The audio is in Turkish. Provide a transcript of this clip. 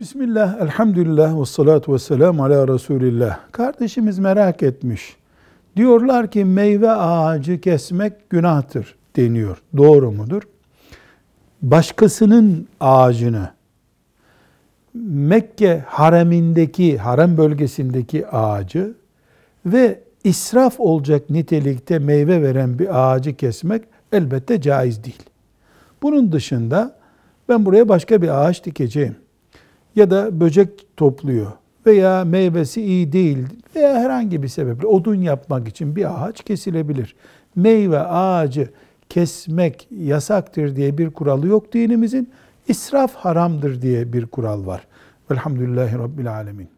Bismillah, elhamdülillah ve salatu ve selamu ala Resulillah. Kardeşimiz merak etmiş. Diyorlar ki meyve ağacı kesmek günahtır deniyor. Doğru mudur? Başkasının ağacını Mekke haremindeki, harem bölgesindeki ağacı ve israf olacak nitelikte meyve veren bir ağacı kesmek elbette caiz değil. Bunun dışında ben buraya başka bir ağaç dikeceğim ya da böcek topluyor veya meyvesi iyi değil veya herhangi bir sebeple odun yapmak için bir ağaç kesilebilir. Meyve ağacı kesmek yasaktır diye bir kuralı yok dinimizin. İsraf haramdır diye bir kural var. Velhamdülillahi Rabbil Alemin.